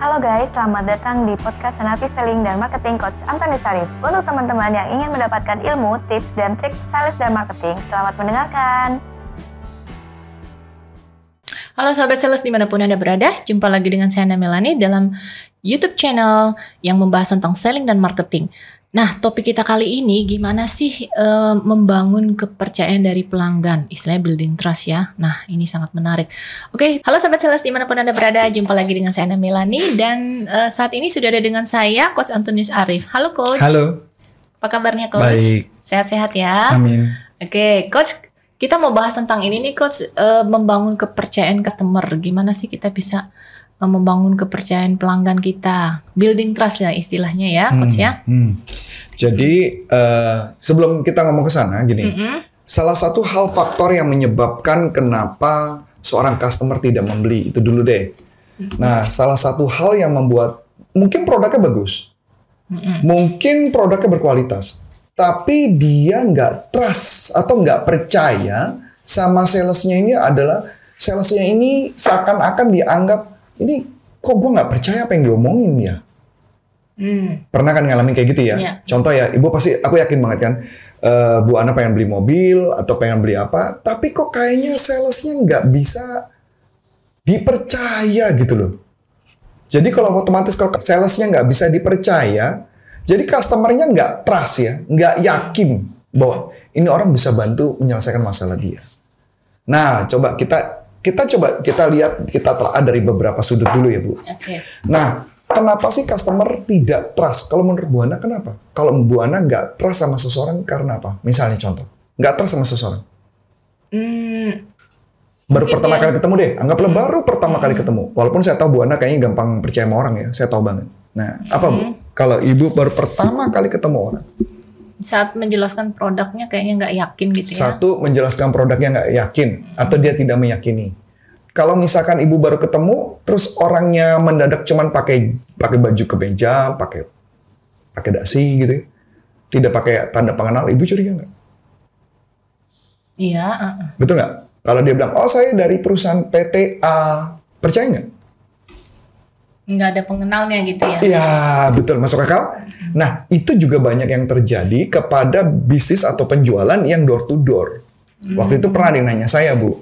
Halo guys, selamat datang di podcast Senapi Selling dan Marketing Coach Antoni Sarif. Untuk teman-teman yang ingin mendapatkan ilmu, tips, dan trik sales dan marketing, selamat mendengarkan. Halo sahabat sales di mana pun Anda berada, jumpa lagi dengan saya Melani dalam YouTube channel yang membahas tentang selling dan marketing. Nah, topik kita kali ini gimana sih e, membangun kepercayaan dari pelanggan, istilahnya building trust ya. Nah, ini sangat menarik. Oke, halo sahabat sales di mana pun anda berada, jumpa lagi dengan saya Melani dan e, saat ini sudah ada dengan saya Coach Antonius Arif. Halo Coach. Halo. Apa kabarnya Coach? Baik. Sehat-sehat ya. Amin. Oke, Coach. Kita mau bahas tentang ini nih Coach, e, membangun kepercayaan customer. Gimana sih kita bisa membangun kepercayaan pelanggan kita, building trust ya istilahnya ya, coach hmm, ya. Hmm. Jadi uh, sebelum kita ngomong ke sana, gini, mm -hmm. salah satu hal faktor yang menyebabkan kenapa seorang customer tidak membeli itu dulu deh. Mm -hmm. Nah, salah satu hal yang membuat mungkin produknya bagus, mm -hmm. mungkin produknya berkualitas, tapi dia nggak trust atau nggak percaya sama salesnya ini adalah salesnya ini seakan-akan dianggap ini kok gue nggak percaya apa yang diomongin ya. Hmm. Pernah kan ngalamin kayak gitu ya? ya? Contoh ya, ibu pasti, aku yakin banget kan, uh, Bu Ana pengen beli mobil atau pengen beli apa, tapi kok kayaknya salesnya nggak bisa dipercaya gitu loh. Jadi kalau otomatis kalau salesnya nggak bisa dipercaya, jadi customernya nggak trust ya, nggak yakin bahwa ini orang bisa bantu menyelesaikan masalah dia. Nah, coba kita kita coba kita lihat kita telah dari beberapa sudut dulu ya Bu. Okay. Nah, kenapa sih customer tidak trust? Kalau menurut Bu Ana kenapa? Kalau Bu Ana nggak trust sama seseorang karena apa? Misalnya contoh, nggak trust sama seseorang. Hmm, baru pertama ya. kali ketemu deh, anggaplah hmm. baru pertama hmm. kali ketemu. Walaupun saya tahu Bu Ana kayaknya gampang percaya sama orang ya, saya tahu banget. Nah, apa Bu? Hmm. Kalau Ibu baru pertama kali ketemu orang, saat menjelaskan produknya kayaknya nggak yakin gitu ya. Satu menjelaskan produknya nggak yakin hmm. atau dia tidak meyakini. Kalau misalkan ibu baru ketemu, terus orangnya mendadak cuman pakai pakai baju kemeja, pakai pakai dasi gitu, ya. tidak pakai tanda pengenal, ibu curiga nggak? Iya. Uh. Betul nggak? Kalau dia bilang, oh saya dari perusahaan PTA, percaya nggak? Nggak ada pengenalnya gitu ya? Iya, betul. Masuk akal? Nah, itu juga banyak yang terjadi kepada bisnis atau penjualan yang door to door. Waktu itu pernah ada yang nanya saya, Bu.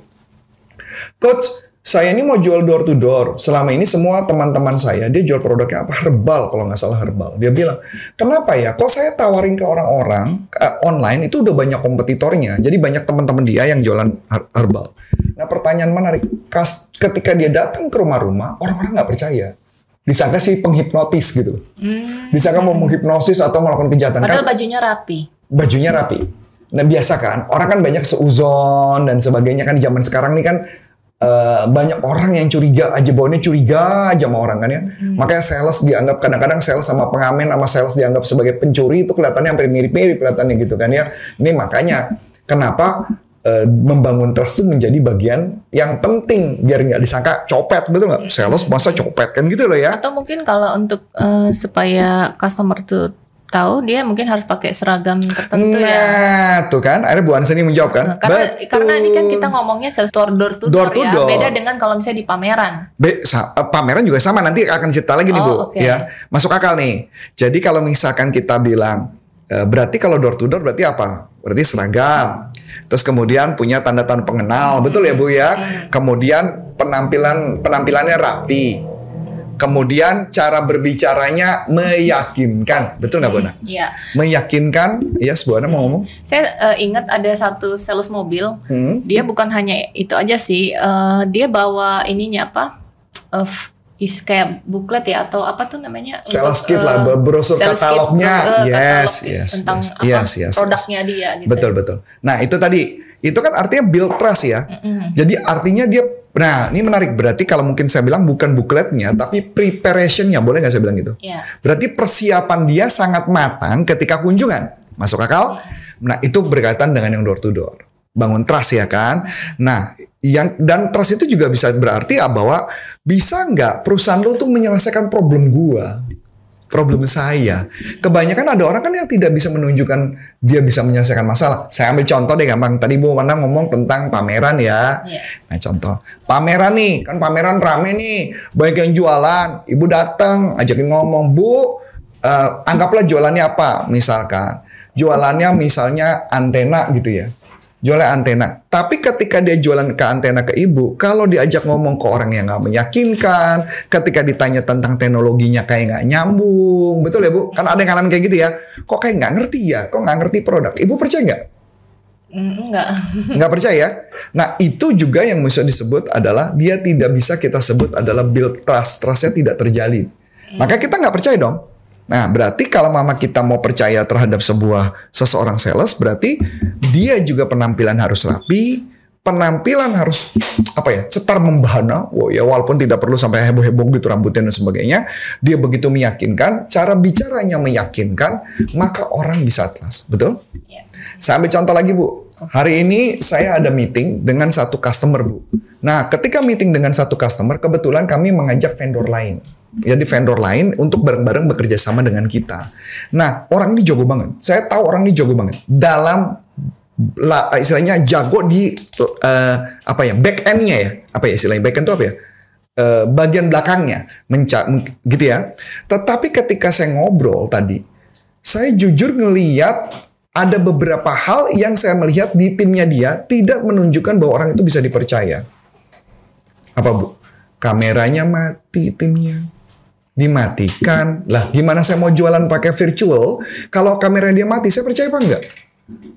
Coach, saya ini mau jual door to door. Selama ini semua teman-teman saya, dia jual produknya apa? Herbal, kalau nggak salah herbal. Dia bilang, kenapa ya? Kok saya tawarin ke orang-orang uh, online, itu udah banyak kompetitornya. Jadi banyak teman-teman dia yang jualan herbal. Nah, pertanyaan menarik. Ketika dia datang ke rumah-rumah, orang-orang nggak percaya disangka sih penghipnotis gitu. Hmm. Disangka mau menghipnosis atau melakukan kejahatan. Padahal kan, bajunya rapi. Bajunya rapi. Nah biasa kan, orang kan banyak seuzon dan sebagainya kan di zaman sekarang nih kan uh, banyak orang yang curiga aja baunya curiga aja sama orang kan ya. Hmm. Makanya sales dianggap kadang-kadang sales sama pengamen sama sales dianggap sebagai pencuri itu kelihatannya hampir mirip-mirip kelihatannya gitu kan ya. Ini makanya kenapa uh, membangun trust itu menjadi bagian yang penting biar nggak disangka copet betul nggak sales masa copet kan gitu loh ya atau mungkin kalau untuk uh, supaya customer tuh tahu dia mungkin harus pakai seragam tertentu nah, ya. Nah, tuh kan. Akhirnya Bu Ansa ini menjawab kan. Nah, karena, Betul. karena ini kan kita ngomongnya sales store door to door, door, to ya. Door. Beda dengan kalau misalnya di pameran. Be, sa, uh, pameran juga sama. Nanti akan cerita lagi nih Bu. Okay. Ya, masuk akal nih. Jadi kalau misalkan kita bilang berarti kalau door to door berarti apa? Berarti seragam. Terus kemudian punya tanda-tanda pengenal, betul ya Bu ya? Kemudian penampilan penampilannya rapi. Kemudian cara berbicaranya meyakinkan, betul nggak Bu Ana? Iya. Meyakinkan, ya yes, Bu Ana mau ngomong? Saya uh, ingat ada satu sales mobil, hmm? dia bukan hanya itu aja sih, uh, dia bawa ininya apa? Uh, is kayak buklet ya atau apa tuh namanya? Sales kit lah uh, brosur katalognya kit, uh, yes katalog yes tentang yes, apa yes, yes, produknya yes. dia gitu. Betul betul. Nah itu tadi itu kan artinya build trust ya. Mm-hmm. jadi artinya dia nah ini menarik. Berarti kalau mungkin saya bilang bukan bukletnya tapi preparationnya. Boleh nggak saya bilang gitu? Yeah. berarti persiapan dia sangat matang ketika kunjungan. Masuk akal? Yeah. nah itu berkaitan dengan yang door to door bangun trust ya kan. Nah, yang dan trust itu juga bisa berarti ya bahwa bisa nggak perusahaan lo tuh menyelesaikan problem gua. problem saya. Kebanyakan ada orang kan yang tidak bisa menunjukkan dia bisa menyelesaikan masalah. Saya ambil contoh deh gampang. Tadi Bu Wanda ngomong tentang pameran ya. Iya. Nah contoh, pameran nih, kan pameran rame nih, banyak yang jualan. Ibu datang, ajakin ngomong, Bu, eh, anggaplah jualannya apa? Misalkan, jualannya misalnya antena gitu ya. Jualan antena. Tapi ketika dia jualan ke antena ke ibu, kalau diajak ngomong ke orang yang nggak meyakinkan, ketika ditanya tentang teknologinya kayak nggak nyambung, betul ya bu? Kan ada yang ngalamin kayak gitu ya. Kok kayak nggak ngerti ya? Kok nggak ngerti produk? Ibu percaya nggak? Mm, enggak. nggak percaya. Nah itu juga yang bisa disebut adalah dia tidak bisa kita sebut adalah build trust, trustnya tidak terjalin. Maka kita nggak percaya dong. Nah berarti kalau mama kita mau percaya terhadap sebuah seseorang sales, berarti dia juga penampilan harus rapi, penampilan harus apa ya cetar membahana, wow, ya walaupun tidak perlu sampai heboh-heboh gitu rambutnya dan sebagainya, dia begitu meyakinkan, cara bicaranya meyakinkan, maka orang bisa trust, betul? Ya. Saya ambil contoh lagi Bu. Hari ini saya ada meeting dengan satu customer Bu. Nah ketika meeting dengan satu customer, kebetulan kami mengajak vendor lain. Jadi vendor lain untuk bareng-bareng bekerja sama dengan kita. Nah orang ini jago banget. Saya tahu orang ini jago banget. Dalam la, istilahnya jago di eh, apa ya back endnya ya. Apa ya istilahnya back end itu apa ya? Eh, bagian belakangnya. Menca men- gitu ya. Tetapi ketika saya ngobrol tadi saya jujur ngeliat ada beberapa hal yang saya melihat di timnya dia tidak menunjukkan bahwa orang itu bisa dipercaya. Apa bu? Kameranya mati timnya dimatikan. Lah gimana saya mau jualan pakai virtual? Kalau kamera dia mati saya percaya apa enggak?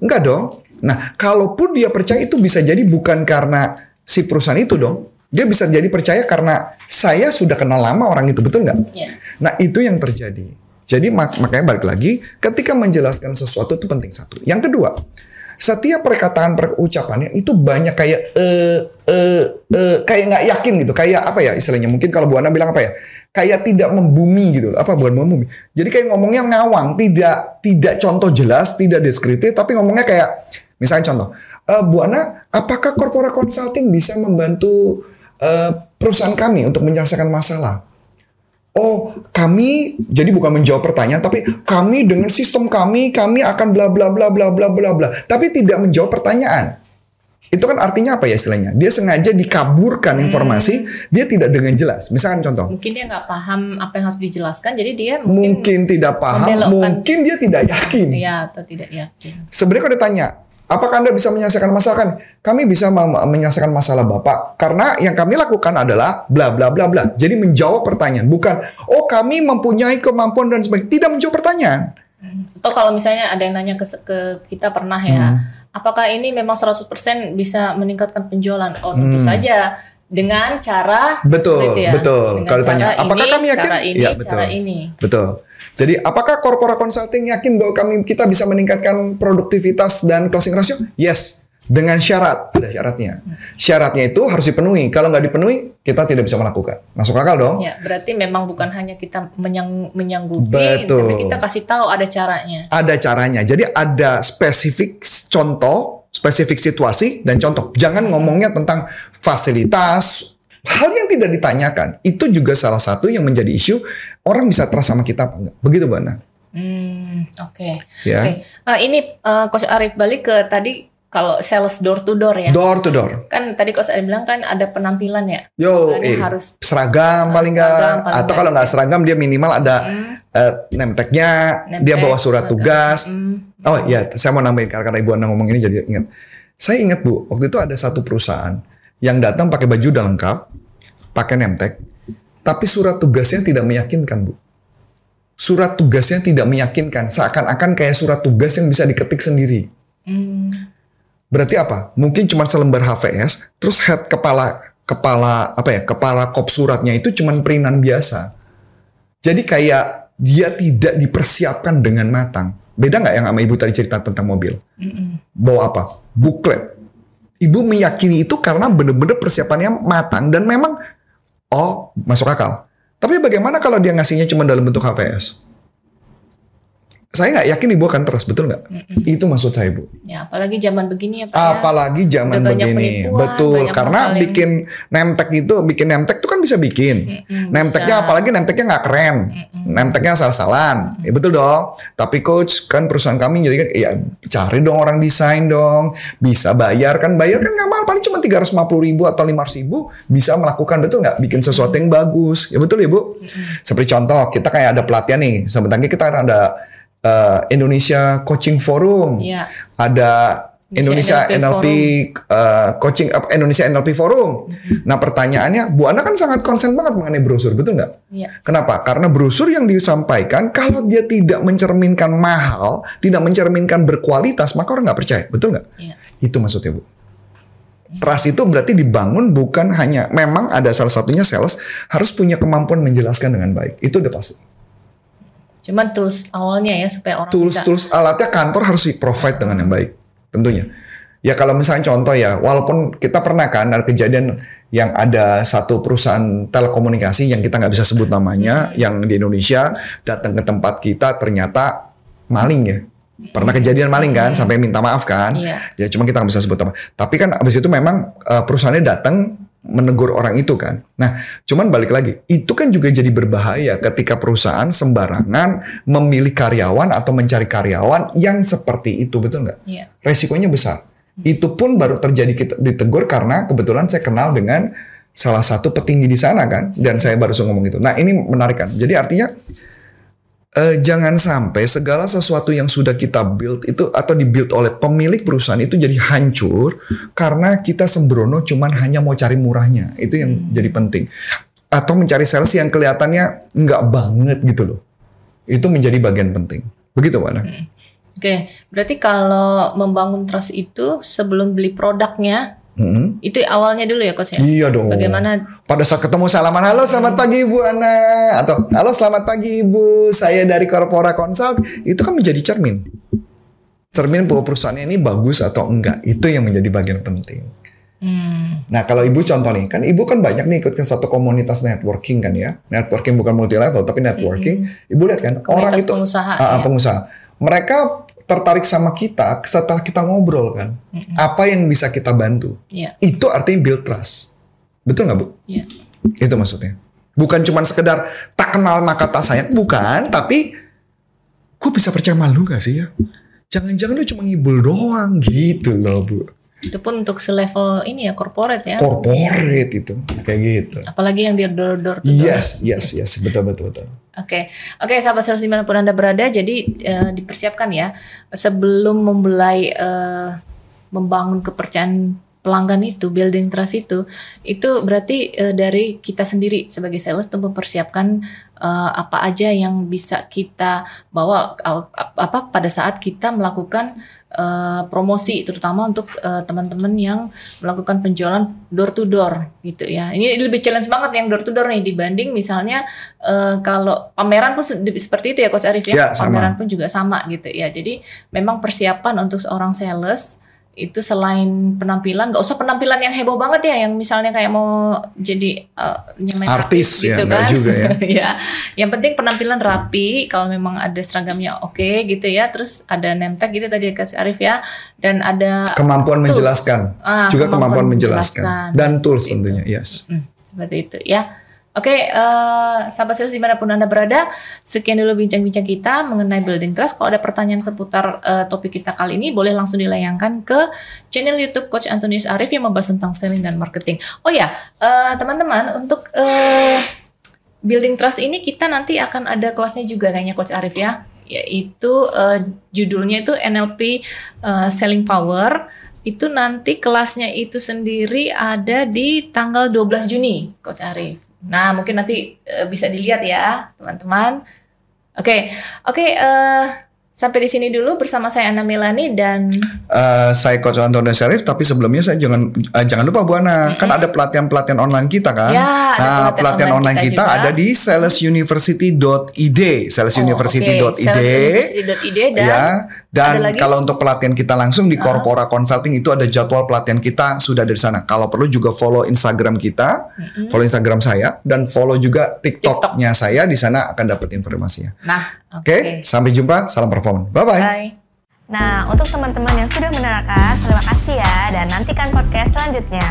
Enggak dong. Nah kalaupun dia percaya itu bisa jadi bukan karena si perusahaan itu dong. Dia bisa jadi percaya karena saya sudah kenal lama orang itu betul nggak Iya. nah itu yang terjadi. Jadi mak- makanya balik lagi ketika menjelaskan sesuatu itu penting satu. Yang kedua setiap perkataan perucapannya itu banyak kayak eh eh eh kayak nggak yakin gitu. Kayak apa ya istilahnya? Mungkin kalau Bu Ana bilang apa ya? Kayak tidak membumi gitu apa bukan membumi? Jadi kayak ngomongnya ngawang. Tidak tidak contoh jelas tidak deskriptif tapi ngomongnya kayak misalnya contoh eh Bu Ana apakah corporate consulting bisa membantu eh, perusahaan kami untuk menyelesaikan masalah Oh, kami jadi bukan menjawab pertanyaan, tapi kami dengan sistem kami, kami akan bla bla bla bla bla bla bla, tapi tidak menjawab pertanyaan. Itu kan artinya apa ya istilahnya? Dia sengaja dikaburkan informasi, dia tidak dengan jelas. Misalkan contoh, Mungkin dia nggak paham apa yang harus dijelaskan, jadi dia mungkin, mungkin tidak paham, mungkin dia tidak yakin. ya atau tidak yakin. Sebenarnya kalau ditanya, apakah Anda bisa menyelesaikan masalah kami? Kami bisa menyelesaikan masalah Bapak. Karena yang kami lakukan adalah bla bla bla bla. Jadi menjawab pertanyaan. Bukan, oh kami mempunyai kemampuan dan sebagainya. Tidak menjawab pertanyaan. Atau kalau misalnya ada yang nanya ke, ke kita pernah ya, apakah ini memang 100% bisa meningkatkan penjualan? Oh tentu saja dengan cara Hmm. Betul, ya. betul. Dengan Kalau ditanya, apakah ini, kami yakin? Cara ini, Iya, betul. cara ini. Betul. Jadi apakah corporate consulting yakin bahwa kami kita bisa meningkatkan produktivitas dan closing ratio? Yes. Dengan syarat, ada syaratnya. Syaratnya itu harus dipenuhi. Kalau nggak dipenuhi, kita tidak bisa melakukan. Masuk akal dong? Ya, berarti memang bukan hanya kita menyang, menyanggupi, Betul. tapi kita kasih tahu ada caranya. ada caranya. Jadi ada spesifik contoh, spesifik situasi dan contoh. Jangan ngomongnya tentang fasilitas, hal yang tidak ditanyakan. Itu juga salah satu yang menjadi isu orang bisa trust sama kita apa enggak. Begitu Bu Ana. Hmm, oke. Ya. Oke. Eh, ini eh, Coach Arif balik ke tadi kalau sales door to door ya. Door to door. Kan tadi Coach Arif bilang kan ada penampilan ya. Yo, eh, harus seragam paling enggak atau kalau nggak seragam dia minimal ada name tag-nya, name dia tag, bawa surat tugas. Hmm. Oh iya, saya mau nambahin karena karena Ibu Ana ngomong ini jadi ingat. Saya ingat Bu, waktu itu ada satu perusahaan yang datang pakai baju udah lengkap, pakai tag, tapi surat tugasnya tidak meyakinkan Bu. Surat tugasnya tidak meyakinkan, seakan-akan kayak surat tugas yang bisa diketik sendiri. Hmm. Berarti apa? Mungkin cuma selembar HVS, terus head kepala kepala apa ya? Kepala kop suratnya itu cuma perintan biasa. Jadi kayak dia tidak dipersiapkan dengan matang. Beda nggak yang sama ibu tadi cerita tentang mobil? Bawa apa? Buklet. Ibu meyakini itu karena bener-bener persiapannya matang dan memang oh masuk akal. Tapi bagaimana kalau dia ngasihnya cuma dalam bentuk HVS? Saya nggak yakin ibu akan trust betul nggak? Itu maksud saya bu. Ya, apalagi zaman begini ya Pak. ya. Apalagi zaman begini, penipuan, betul. Karena hal yang- bikin nemtek itu, bikin nemtek itu kan bisa bikin. Mm-mm, Nemteknya bisa. apalagi nemteknya nggak keren, nemteknya asal-asalan. Ya, betul dong. Tapi coach kan perusahaan kami jadi kan, ya cari dong orang desain dong, bisa bayar kan bayar kan nggak mahal paling cuma tiga ratus ribu atau lima ribu bisa melakukan betul nggak bikin sesuatu yang bagus. Ya betul ya bu. Seperti contoh kita kayak ada pelatihan nih, sebentar kita ada eh, Indonesia Coaching Forum Iya. ada Indonesia Indonesia NLP, eh, coaching apa, Indonesia NLP Forum. Nah pertanyaannya, Bu Ana kan sangat konsen banget mengenai brosur, betul nggak? Iya. Kenapa? Karena brosur yang disampaikan kalau dia tidak mencerminkan mahal, tidak mencerminkan berkualitas, maka orang nggak percaya, betul nggak? Iya. Itu maksudnya Bu. Trust itu berarti dibangun bukan hanya memang ada salah satunya sales harus punya kemampuan menjelaskan dengan baik. Itu udah pasti. Cuman tools awalnya ya supaya orang bisa tools-tools alatnya kantor harus di provide dengan yang baik tentunya. Ya kalau misalnya contoh ya walaupun kita pernah kan ada kejadian yang ada satu perusahaan telekomunikasi yang kita nggak bisa sebut namanya yang di Indonesia datang ke tempat kita ternyata maling ya. Pernah kejadian maling kan sampai minta maaf kan? Iya. ya cuma kita nggak bisa sebut apa tapi kan abis itu memang eh, perusahaannya datang menegur orang itu kan. Nah cuman balik lagi itu kan juga jadi berbahaya ketika perusahaan sembarangan memilih karyawan atau mencari karyawan yang seperti itu betul nggak? Iya. resikonya besar. Itu pun baru terjadi kita ditegur karena kebetulan saya kenal dengan salah satu petinggi di sana kan dan saya baru ngomong itu nah ini menarik kan? Jadi artinya eh, jangan sampai segala sesuatu yang sudah kita build itu atau dibuild oleh pemilik perusahaan itu jadi hancur karena kita sembrono cuman hanya mau cari murahnya. Itu yang jadi penting. Atau mencari sales yang kelihatannya nggak banget gitu loh. Itu menjadi bagian penting. Begitu Pak Ana? Oke, berarti kalau membangun trust itu sebelum beli produknya Mm-mm. itu awalnya dulu ya coach ya. Iya dong. Bagaimana Pada saat ketemu salaman, halo selamat pagi Ibu Ana. Atau halo selamat pagi Ibu, saya dari Corpora Consult. Itu kan menjadi cermin. Cermin bahwa perusahaannya ini bagus atau enggak. Itu yang menjadi bagian penting. Hmm, Nah kalau ibu contoh nih, kan ibu kan banyak nih ikut ke satu komunitas networking kan ya. Networking bukan multi level tapi networking. Ibu lihat kan orang Komunitas itu pengusaha, Ah, ah, ya. pengusaha. Mereka tertarik sama kita setelah kita ngobrol kan. Apa yang bisa kita bantu? Iya. Itu artinya build trust. Betul nggak bu? Iya. Itu maksudnya. Bukan cuma sekedar tak kenal maka tak sayang, bukan. Tapi gue bisa percaya malu gak sih ya? Jangan-jangan lu cuma ngibul doang gitu loh bu. Itu pun untuk selevel ini ya corporate ya. Corporate itu kayak gitu. Apalagi yang di door door. Yes, yes, yes, betul, betul, betul. Oke, oke sahabat sales di mana pun anda berada, jadi eh, dipersiapkan ya. Sebelum memulai eh, membangun kepercayaan pelanggan itu, building trust itu, itu berarti eh, dari kita sendiri sebagai sales untuk mempersiapkan eh, apa aja yang bisa kita bawa eh, apa pada saat kita melakukan eh, promosi, terutama untuk eh, teman-teman yang melakukan penjualan door to door gitu ya. Ini lebih challenge banget yang door to door nih dibanding misalnya eh, kalau pameran pun se- seperti itu ya Coach Arif ya. Ya, sama. pameran pun juga sama gitu ya. Jadi memang persiapan untuk seorang sales itu selain penampilan, nggak usah penampilan yang heboh banget ya, yang misalnya kayak mau jadi nyamain Artis, ya, gitu nggak kan. juga ya. ya, yang penting penampilan rapi. Kalau memang ada seragamnya oke gitu ya, terus ada tag gitu tadi Coach Arif ya, dan ada Kemampuan tools. menjelaskan, Ah, juga kemampuan, menjelaskan. menjelaskan. dan tools tentunya, yes. Hmm, seperti itu ya. Oke, eh, sahabat sales di mana pun anda berada, sekian dulu bincang-bincang kita mengenai building trust. Kalau ada pertanyaan seputar eh, topik kita kali ini, boleh langsung dilayangkan ke channel YouTube Coach Antonius Arif yang membahas tentang selling dan marketing. Oh ya, eh, teman-teman, untuk eh, building trust ini kita nanti akan ada kelasnya juga kayaknya Coach Arif ya, yaitu eh, judulnya itu NLP eh, Selling Power itu nanti kelasnya itu sendiri ada di tanggal 12 Juni, Coach Arif. Nah, mungkin nanti eh, bisa dilihat ya, teman-teman. Oke, oke. eh, sampai di sini dulu bersama saya Ana Melani dan Eh, saya Coach Antonio Syarif, tapi sebelumnya saya jangan eh, jangan lupa Bu Ana, kan ada pelatihan-pelatihan online kita kan. Ya, ada nah, pelatihan pelatihan online online kita kita, juga. ada di salesuniversity.id, salesuniversity.id. Oh, oke, salesuniversity.id dan ya, dan ada lagi? kalau untuk pelatihan kita langsung di Corpora Consulting itu ada jadwal pelatihan kita sudah dari sana. Kalau perlu juga follow Instagram kita, follow Instagram saya dan follow juga TikToknya saya di sana akan dapat informasinya. Nah, Oke, sampai jumpa. Salam perform. Bye-bye. Bye. Nah, untuk teman-teman yang sudah menerangkan, terima kasih ya dan nantikan podcast selanjutnya.